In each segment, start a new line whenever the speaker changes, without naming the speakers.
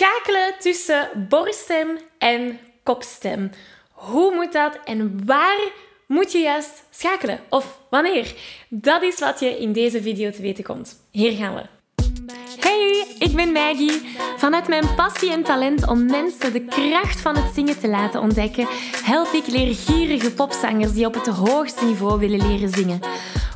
Schakelen tussen borststem en kopstem. Hoe moet dat en waar moet je juist schakelen? Of wanneer? Dat is wat je in deze video te weten komt. Hier gaan we. Hey, ik ben Maggie. Vanuit mijn passie en talent om mensen de kracht van het zingen te laten ontdekken, help ik leergierige popzangers die op het hoogste niveau willen leren zingen.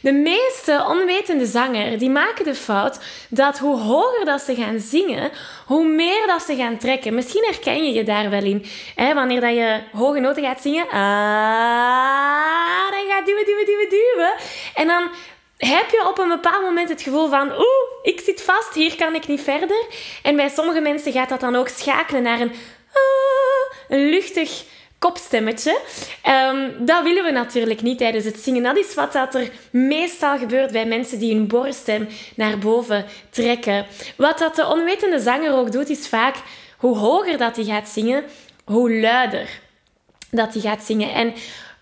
De meeste onwetende zangers die maken de fout dat hoe hoger dat ze gaan zingen, hoe meer dat ze gaan trekken. Misschien herken je je daar wel in. Hè? Wanneer dat je hoge noten gaat zingen, ah, dan gaat duwen, duwen, duwen, duwen. En dan heb je op een bepaald moment het gevoel van, oeh, ik zit vast, hier kan ik niet verder. En bij sommige mensen gaat dat dan ook schakelen naar een, ah, een luchtig kopstemmetje. Um, dat willen we natuurlijk niet tijdens het zingen. Dat is wat dat er meestal gebeurt bij mensen die hun borststem naar boven trekken. Wat dat de onwetende zanger ook doet, is vaak hoe hoger dat hij gaat zingen, hoe luider dat hij gaat zingen. En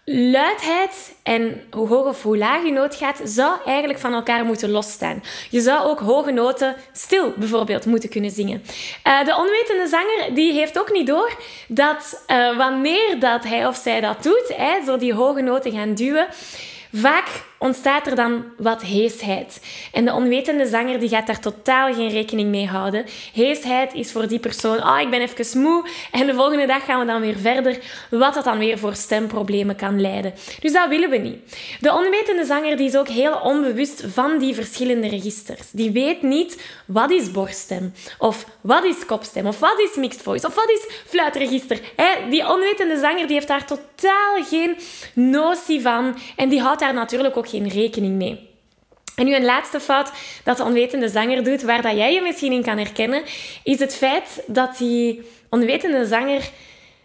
luidheid en hoe hoog of hoe laag je noot gaat, zou eigenlijk van elkaar moeten losstaan. Je zou ook hoge noten stil bijvoorbeeld moeten kunnen zingen. Uh, de onwetende zanger die heeft ook niet door dat uh, wanneer dat hij of zij dat doet, hè, zo die hoge noten gaan duwen, vaak ontstaat er dan wat heesheid. En de onwetende zanger die gaat daar totaal geen rekening mee houden. Heesheid is voor die persoon, oh, ik ben even moe en de volgende dag gaan we dan weer verder, wat dat dan weer voor stemproblemen kan leiden. Dus dat willen we niet. De onwetende zanger die is ook heel onbewust van die verschillende registers. Die weet niet wat is borststem, of wat is kopstem, of wat is mixed voice, of wat is fluitregister. Die onwetende zanger die heeft daar totaal geen notie van en die houdt daar natuurlijk ook geen rekening mee. En nu een laatste fout dat de onwetende zanger doet, waar dat jij je misschien in kan herkennen, is het feit dat die onwetende zanger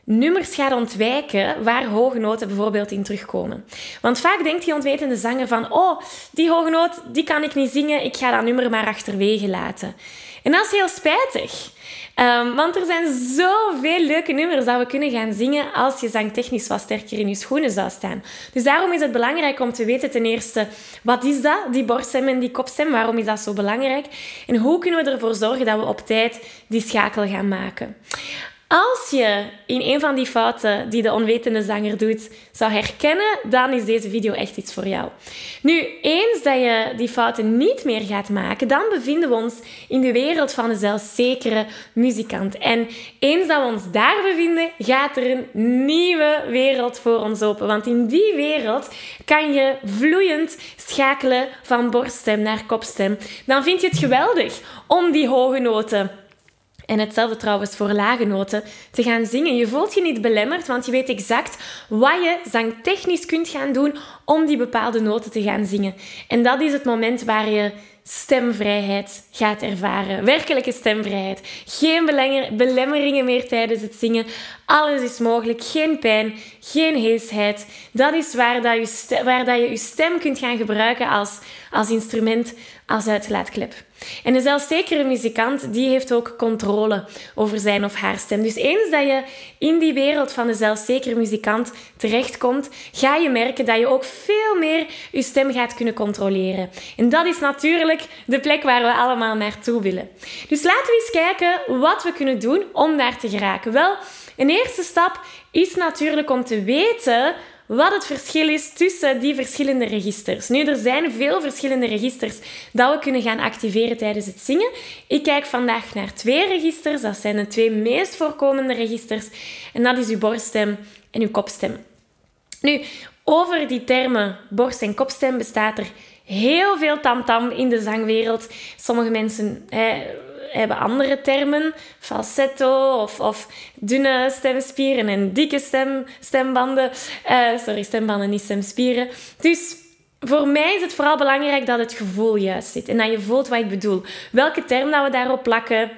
nummers gaat ontwijken waar hoge noten bijvoorbeeld in terugkomen. Want vaak denkt die onwetende zanger van, oh, die hoge noot, die kan ik niet zingen, ik ga dat nummer maar achterwege laten. En dat is heel spijtig. Um, want er zijn zoveel leuke nummers dat we kunnen gaan zingen als je zangtechnisch wat sterker in je schoenen zou staan. Dus daarom is het belangrijk om te weten ten eerste, wat is dat, die borststem en die kopstem? Waarom is dat zo belangrijk? En hoe kunnen we ervoor zorgen dat we op tijd die schakel gaan maken? Als je in een van die fouten die de onwetende zanger doet zou herkennen, dan is deze video echt iets voor jou. Nu, eens dat je die fouten niet meer gaat maken, dan bevinden we ons in de wereld van een zelfzekere muzikant. En eens dat we ons daar bevinden, gaat er een nieuwe wereld voor ons open. Want in die wereld kan je vloeiend schakelen van borststem naar kopstem. Dan vind je het geweldig om die hoge noten en hetzelfde trouwens voor lage noten, te gaan zingen. Je voelt je niet belemmerd, want je weet exact wat je zangtechnisch kunt gaan doen om die bepaalde noten te gaan zingen. En dat is het moment waar je stemvrijheid gaat ervaren. Werkelijke stemvrijheid. Geen belemmeringen meer tijdens het zingen. Alles is mogelijk. Geen pijn, geen heesheid. Dat is waar, dat je, waar dat je je stem kunt gaan gebruiken als, als instrument, als uitlaatklep. En een zelfzekere muzikant die heeft ook controle over zijn of haar stem. Dus eens dat je in die wereld van de zelfzekere muzikant terechtkomt, ga je merken dat je ook veel meer je stem gaat kunnen controleren. En dat is natuurlijk de plek waar we allemaal naartoe willen. Dus laten we eens kijken wat we kunnen doen om daar te geraken. Wel, een eerste stap is natuurlijk om te weten wat het verschil is tussen die verschillende registers. Nu, er zijn veel verschillende registers dat we kunnen gaan activeren tijdens het zingen. Ik kijk vandaag naar twee registers. Dat zijn de twee meest voorkomende registers. En dat is uw borststem en uw kopstem. Nu, over die termen borst- en kopstem bestaat er heel veel tamtam in de zangwereld. Sommige mensen hebben andere termen, falsetto of, of dunne stemspieren en dikke stem, stembanden. Uh, sorry, stembanden, niet stemspieren. Dus voor mij is het vooral belangrijk dat het gevoel juist zit en dat je voelt wat ik bedoel. Welke term dat we daarop plakken,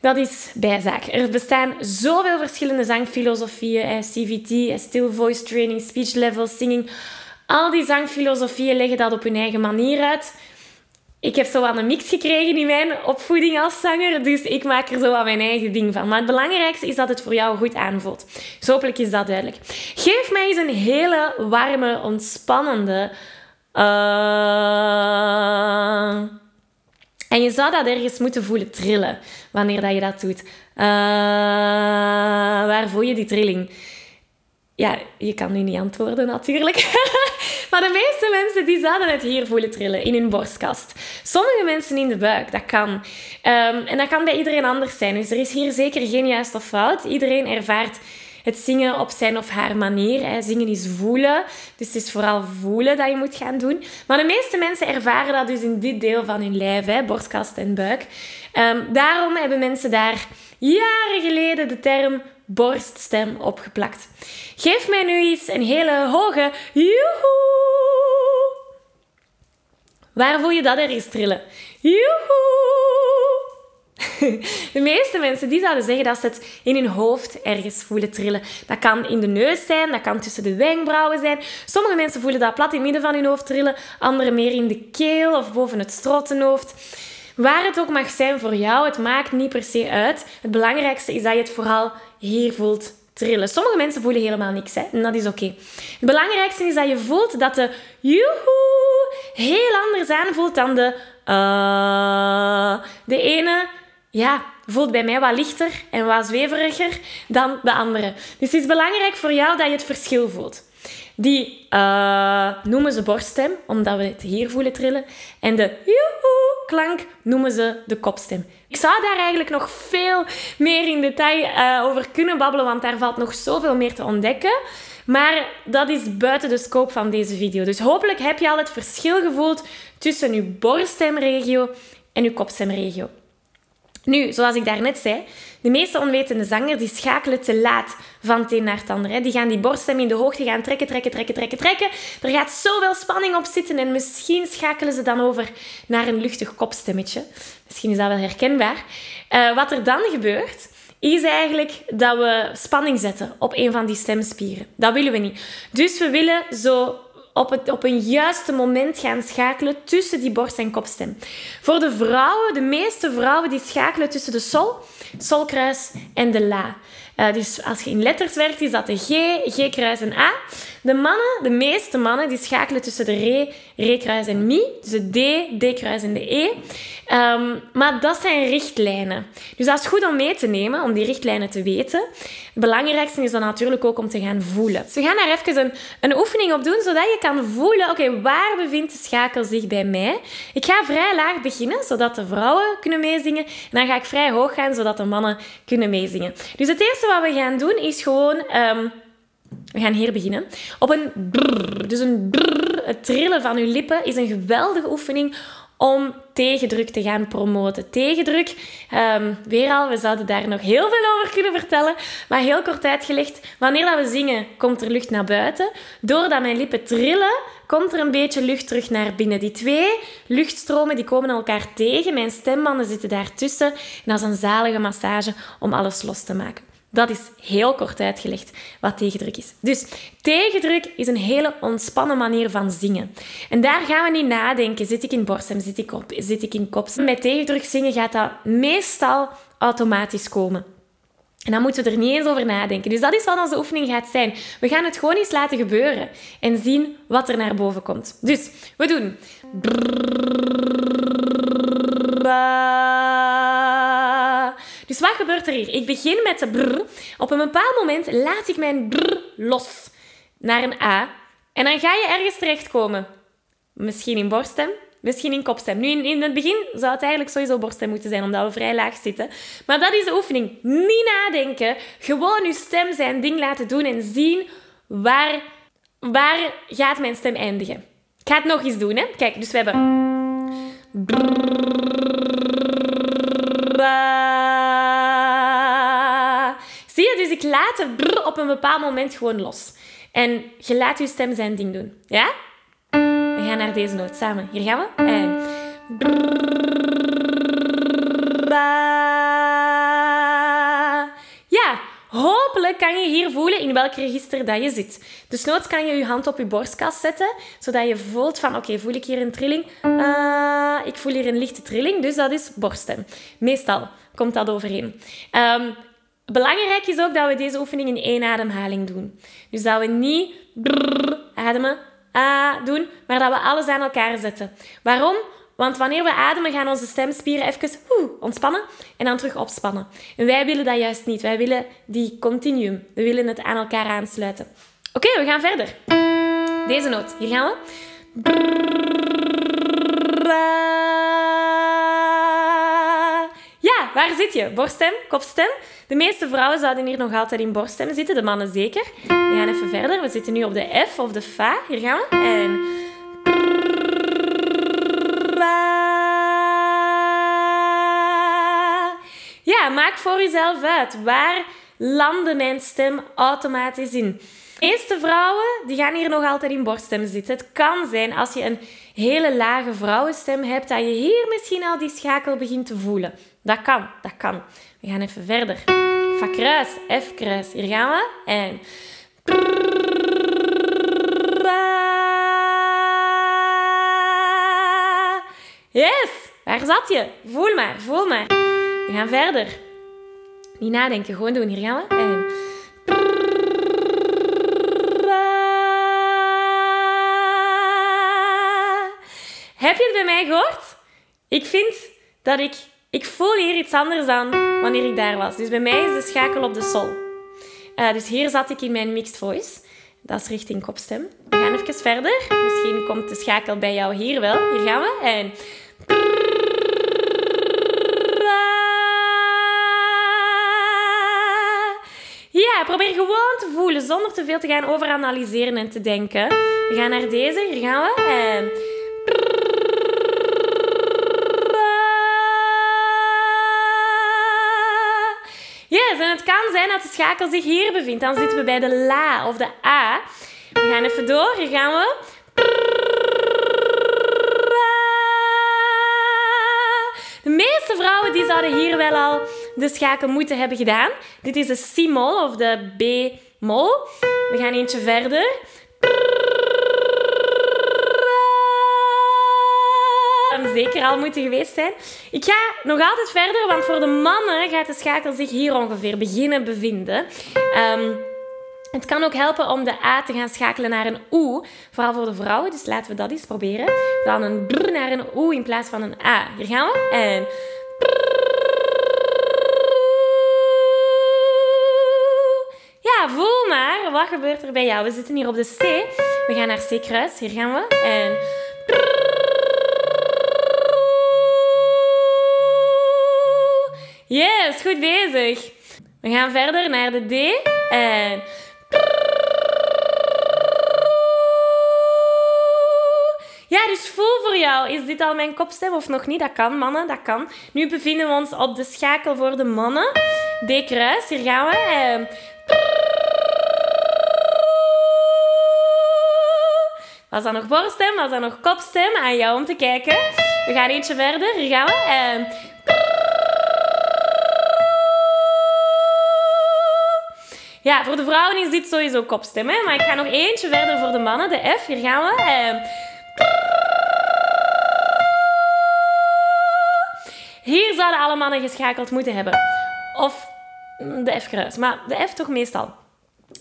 dat is bijzaak. Er bestaan zoveel verschillende zangfilosofieën, CVT, still voice training, speech level, singing. Al die zangfilosofieën leggen dat op hun eigen manier uit ik heb zo wat een mix gekregen in mijn opvoeding als zanger. Dus ik maak er zo wat mijn eigen ding van. Maar het belangrijkste is dat het voor jou goed aanvoelt. Dus hopelijk is dat duidelijk. Geef mij eens een hele warme, ontspannende. Uh... En je zou dat ergens moeten voelen trillen wanneer dat je dat doet. Uh... Waar voel je die trilling? Ja, je kan nu niet antwoorden natuurlijk. maar de meeste mensen die zouden het hier voelen trillen, in hun borstkast. Sommige mensen in de buik, dat kan. Um, en dat kan bij iedereen anders zijn. Dus er is hier zeker geen juist of fout. Iedereen ervaart het zingen op zijn of haar manier. Hè. Zingen is voelen, dus het is vooral voelen dat je moet gaan doen. Maar de meeste mensen ervaren dat dus in dit deel van hun lijf, hè, borstkast en buik. Um, daarom hebben mensen daar jaren geleden de term borststem opgeplakt. Geef mij nu eens een hele hoge joehoe. Waar voel je dat er eens trillen? Joehoe. De meeste mensen die zouden zeggen dat ze het in hun hoofd ergens voelen trillen. Dat kan in de neus zijn, dat kan tussen de wenkbrauwen zijn. Sommige mensen voelen dat plat in het midden van hun hoofd trillen, anderen meer in de keel of boven het strottenhoofd. Waar het ook mag zijn voor jou, het maakt niet per se uit. Het belangrijkste is dat je het vooral hier voelt trillen. Sommige mensen voelen helemaal niks, hè? en dat is oké. Het belangrijkste is dat je voelt dat de joehoe heel anders aanvoelt dan de uh. De ene, ja, voelt bij mij wat lichter en wat zweveriger dan de andere. Dus het is belangrijk voor jou dat je het verschil voelt. Die uh, noemen ze borststem, omdat we het hier voelen trillen. En de joehoe klank noemen ze de kopstem. Ik zou daar eigenlijk nog veel meer in detail uh, over kunnen babbelen, want daar valt nog zoveel meer te ontdekken. Maar dat is buiten de scope van deze video. Dus hopelijk heb je al het verschil gevoeld tussen je borststemregio en je kopstemregio. Nu, zoals ik daarnet zei, de meeste onwetende zangers die schakelen te laat van het een naar het ander. Die gaan die borststem in de hoogte gaan trekken, trekken, trekken, trekken, trekken. Er gaat zoveel spanning op zitten en misschien schakelen ze dan over naar een luchtig kopstemmetje. Misschien is dat wel herkenbaar. Uh, wat er dan gebeurt, is eigenlijk dat we spanning zetten op een van die stemspieren. Dat willen we niet. Dus we willen zo op, het, op een juiste moment gaan schakelen tussen die borst- en kopstem. Voor de vrouwen, de meeste vrouwen, die schakelen tussen de sol, solkruis en de la. Uh, dus als je in letters werkt, is dat de G, G-kruis en A. De mannen, de meeste mannen, die schakelen tussen de Re, Re-kruis en Mi. Dus de D, D-kruis en de E. Um, maar dat zijn richtlijnen. Dus dat is goed om mee te nemen, om die richtlijnen te weten. Het belangrijkste is dan natuurlijk ook om te gaan voelen. Dus we gaan daar even een, een oefening op doen, zodat je kan voelen, oké, waar bevindt de schakel zich bij mij? Ik ga vrij laag beginnen, zodat de vrouwen kunnen meezingen. En dan ga ik vrij hoog gaan, zodat de mannen kunnen meezingen. Dus het eerste wat we gaan doen, is gewoon... Um, we gaan hier beginnen. Op een brrr, dus een brrr, het trillen van uw lippen is een geweldige oefening om tegendruk te gaan promoten. Tegendruk, um, weer al, we zouden daar nog heel veel over kunnen vertellen, maar heel kort uitgelegd, wanneer dat we zingen, komt er lucht naar buiten. Doordat mijn lippen trillen, komt er een beetje lucht terug naar binnen. Die twee luchtstromen die komen elkaar tegen, mijn stembanden zitten daartussen en dat is een zalige massage om alles los te maken. Dat is heel kort uitgelegd wat tegendruk is. Dus tegendruk is een hele ontspannen manier van zingen. En daar gaan we niet nadenken. Zit ik in borststem? Zit ik, op, zit ik in kopstem? Met tegendruk zingen gaat dat meestal automatisch komen. En dan moeten we er niet eens over nadenken. Dus dat is wat onze oefening gaat zijn. We gaan het gewoon eens laten gebeuren en zien wat er naar boven komt. Dus we doen. Dus wat gebeurt er hier? Ik begin met de brr. Op een bepaald moment laat ik mijn brr los. naar een A. En dan ga je ergens terechtkomen. Misschien in borststem, misschien in kopstem. Nu, in, het begin zou het eigenlijk sowieso borststem moeten zijn, omdat we vrij laag zitten. Maar dat is de oefening. Niet nadenken. Gewoon je stem zijn ding laten doen en zien waar, waar gaat mijn stem eindigen. Ik ga het nog eens doen. Hè? Kijk, dus we hebben... Zie brr op een bepaald moment gewoon los. En je laat je stem zijn ding doen. Ja? We gaan naar deze noot samen. Hier gaan we. En... Ja, hopelijk kan je hier voelen in welk register dat je zit. Dus noods kan je je hand op je borstkast zetten, zodat je voelt van, oké, voel ik hier een trilling? Ik voel hier een lichte trilling, dus dat is borststem. Meestal komt dat overeen. Um, belangrijk is ook dat we deze oefening in één ademhaling doen. Dus dat we niet ademen, ah, doen, maar dat we alles aan elkaar zetten. Waarom? Want wanneer we ademen, gaan onze stemspieren even ontspannen en dan terug opspannen. En wij willen dat juist niet. Wij willen die continuum. We willen het aan elkaar aansluiten. Oké, we gaan verder. Deze noot. Hier gaan we. Waar zit je? Borststem, kopstem. De meeste vrouwen zouden hier nog altijd in borststem zitten, de mannen zeker. We gaan even verder. We zitten nu op de F of de Fa. Hier gaan we. En... Ja, maak voor jezelf uit. Waar landde mijn stem automatisch in? De meeste vrouwen die gaan hier nog altijd in borststem zitten. Het kan zijn als je een hele lage vrouwenstem hebt, dat je hier misschien al die schakel begint te voelen. Dat kan, dat kan. We gaan even verder. Fa kruis, F kruis. Hier gaan we. En... Yes! Waar zat je? Voel maar, voel maar. We gaan verder. Niet nadenken, gewoon doen. Hier gaan we. En... Heb je het bij mij gehoord? Ik vind dat ik... Ik voel hier iets anders dan wanneer ik daar was. Dus bij mij is de schakel op de sol. Uh, dus hier zat ik in mijn mixed voice. Dat is richting kopstem. We gaan even verder. Misschien komt de schakel bij jou hier wel. Hier gaan we. En... Ja, probeer gewoon te voelen zonder te veel te gaan overanalyseren en te denken. We gaan naar deze. Hier gaan we. En... kan zijn dat de schakel zich hier bevindt. Dan zitten we bij de la of de a. We gaan even door. Hier gaan we. De meeste vrouwen die zouden hier wel al de schakel moeten hebben gedaan. Dit is de C-mol of de B-mol. We gaan eentje verder. Zeker al moeten geweest zijn. Ik ga nog altijd verder, want voor de mannen gaat de schakel zich hier ongeveer beginnen bevinden. Um, het kan ook helpen om de A te gaan schakelen naar een OE, vooral voor de vrouwen. Dus laten we dat eens proberen. Dan een brr naar een OE in plaats van een A. Hier gaan we. En... Ja, voel maar. Wat gebeurt er bij jou? We zitten hier op de C. We gaan naar C kruis. Hier gaan we. En... Yes, goed bezig. We gaan verder naar de D. En... Ja, dus voel voor jou. Is dit al mijn kopstem of nog niet? Dat kan, mannen, dat kan. Nu bevinden we ons op de schakel voor de mannen. D kruis, hier gaan we. En... Was dat nog borststem? Was dat nog kopstem? Aan jou om te kijken. We gaan eentje verder. Hier gaan we. En... Ja, voor de vrouwen is dit sowieso kopstem. Maar ik ga nog eentje verder voor de mannen. De F, hier gaan we. Ehm. Hier zouden alle mannen geschakeld moeten hebben. Of de F-kruis. Maar de F toch meestal.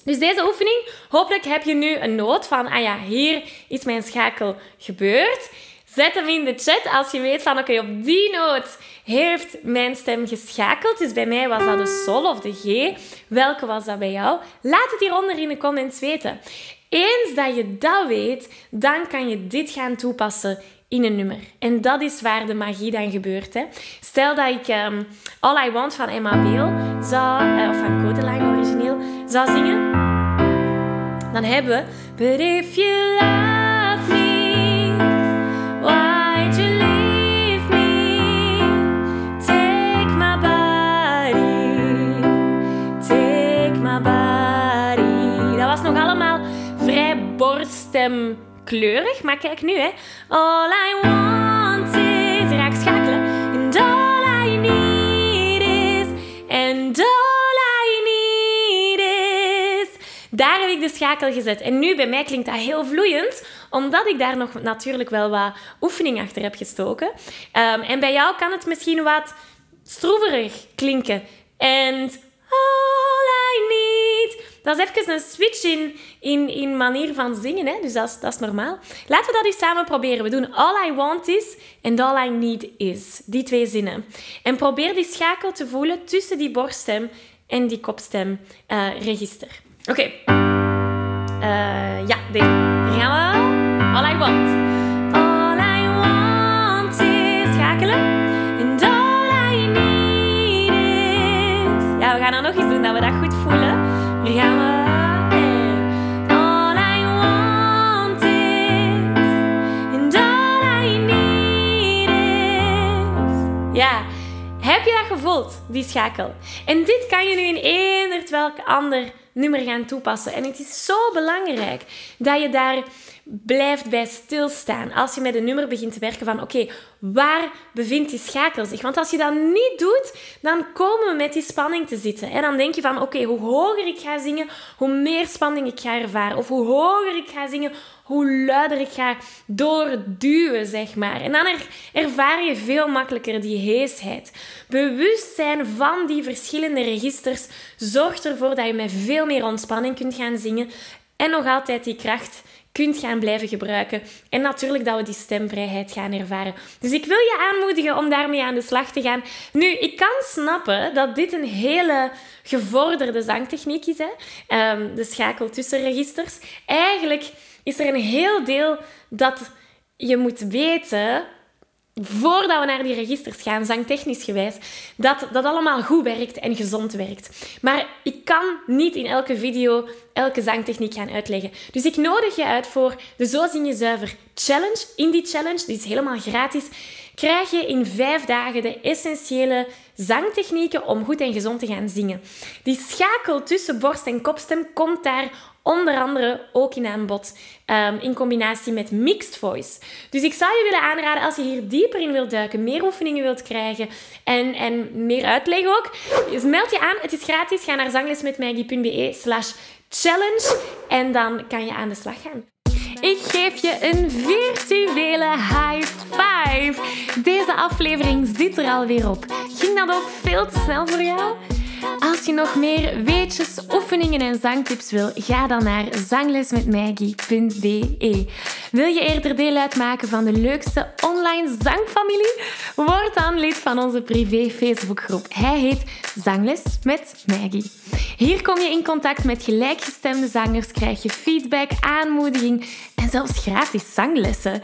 Dus deze oefening, hopelijk heb je nu een noot van, ah ja, hier is mijn schakel gebeurd. Zet hem in de chat als je weet van oké, op die noot heeft mijn stem geschakeld. Dus bij mij was dat de sol of de G. Welke was dat bij jou? Laat het hieronder in de comments weten. Eens dat je dat weet, dan kan je dit gaan toepassen in een nummer. En dat is waar de magie dan gebeurt. Hè. Stel dat ik um, All I Want van Emma Beel zou, uh, of van Codeline origineel, zou zingen. Dan hebben we borststem kleurig, maar kijk nu, hè. All I want is... Raak schakelen. And all I need is... And all I need is... Daar heb ik de schakel gezet. En nu bij mij klinkt dat heel vloeiend, omdat ik daar nog natuurlijk wel wat oefening achter heb gestoken. Um, en bij jou kan het misschien wat stroeverig klinken. En all I need dat is even een switch in, in, in manier van zingen. Hè? Dus dat is, dat is normaal. Laten we dat eens samen proberen. We doen all I want is and all I need is. Die twee zinnen. En probeer die schakel te voelen tussen die borststem en die kopstem uh, register. Oké. Uh, ja. Hier gaan we. All I want. Heb je dat gevoeld, die schakel? En dit kan je nu in eender welk ander nummer gaan toepassen. En het is zo belangrijk dat je daar blijft bij stilstaan. Als je met een nummer begint te werken van oké, waar bevindt die schakel zich? Want als je dat niet doet, dan komen we met die spanning te zitten. En dan denk je van oké, hoe hoger ik ga zingen, hoe meer spanning ik ga ervaren. Of hoe hoger ik ga zingen, hoe luider ik ga doorduwen, zeg maar. En dan ervaar je veel makkelijker die heesheid. Bewustzijn van die verschillende registers zorgt ervoor dat je met veel meer ontspanning kunt gaan zingen en nog altijd die kracht kunt gaan blijven gebruiken. En natuurlijk dat we die stemvrijheid gaan ervaren. Dus ik wil je aanmoedigen om daarmee aan de slag te gaan. Nu, ik kan snappen dat dit een hele gevorderde zangtechniek is. Hè? Ehm, de schakel tussen registers. Eigenlijk is er een heel deel dat je moet weten voordat we naar die registers gaan, zangtechnisch gewijs, dat dat allemaal goed werkt en gezond werkt. Maar ik kan niet in elke video elke zangtechniek gaan uitleggen. Dus ik nodig je uit voor de Zo Zing Je Zuiver Challenge. In die challenge, die is helemaal gratis, krijg je in vijf dagen de essentiële zangtechnieken om goed en gezond te gaan zingen. Die schakel tussen borst en kopstem komt daar onder andere ook in aanbod um, in combinatie met mixed voice. Dus ik zou je willen aanraden als je hier dieper in wilt duiken, meer oefeningen wilt krijgen en, en meer uitleg ook. Dus meld je aan, het is gratis. Ga naar zanglesmetmaggie.be slash challenge en dan kan je aan de slag gaan. Ik geef je een virtuele high five. Deze aflevering zit er alweer op. Ging dat ook veel te snel voor jou? Als je nog meer weetjes, oefeningen en zangtips wil, ga dan naar zanglesmetmaggie.be. Wil je eerder deel uitmaken van de leukste online zangfamilie? Word dan lid van onze privé Facebookgroep. Hij heet Zangles met Maggie. Hier kom je in contact met gelijkgestemde zangers, krijg je feedback, aanmoediging en zelfs gratis zanglessen.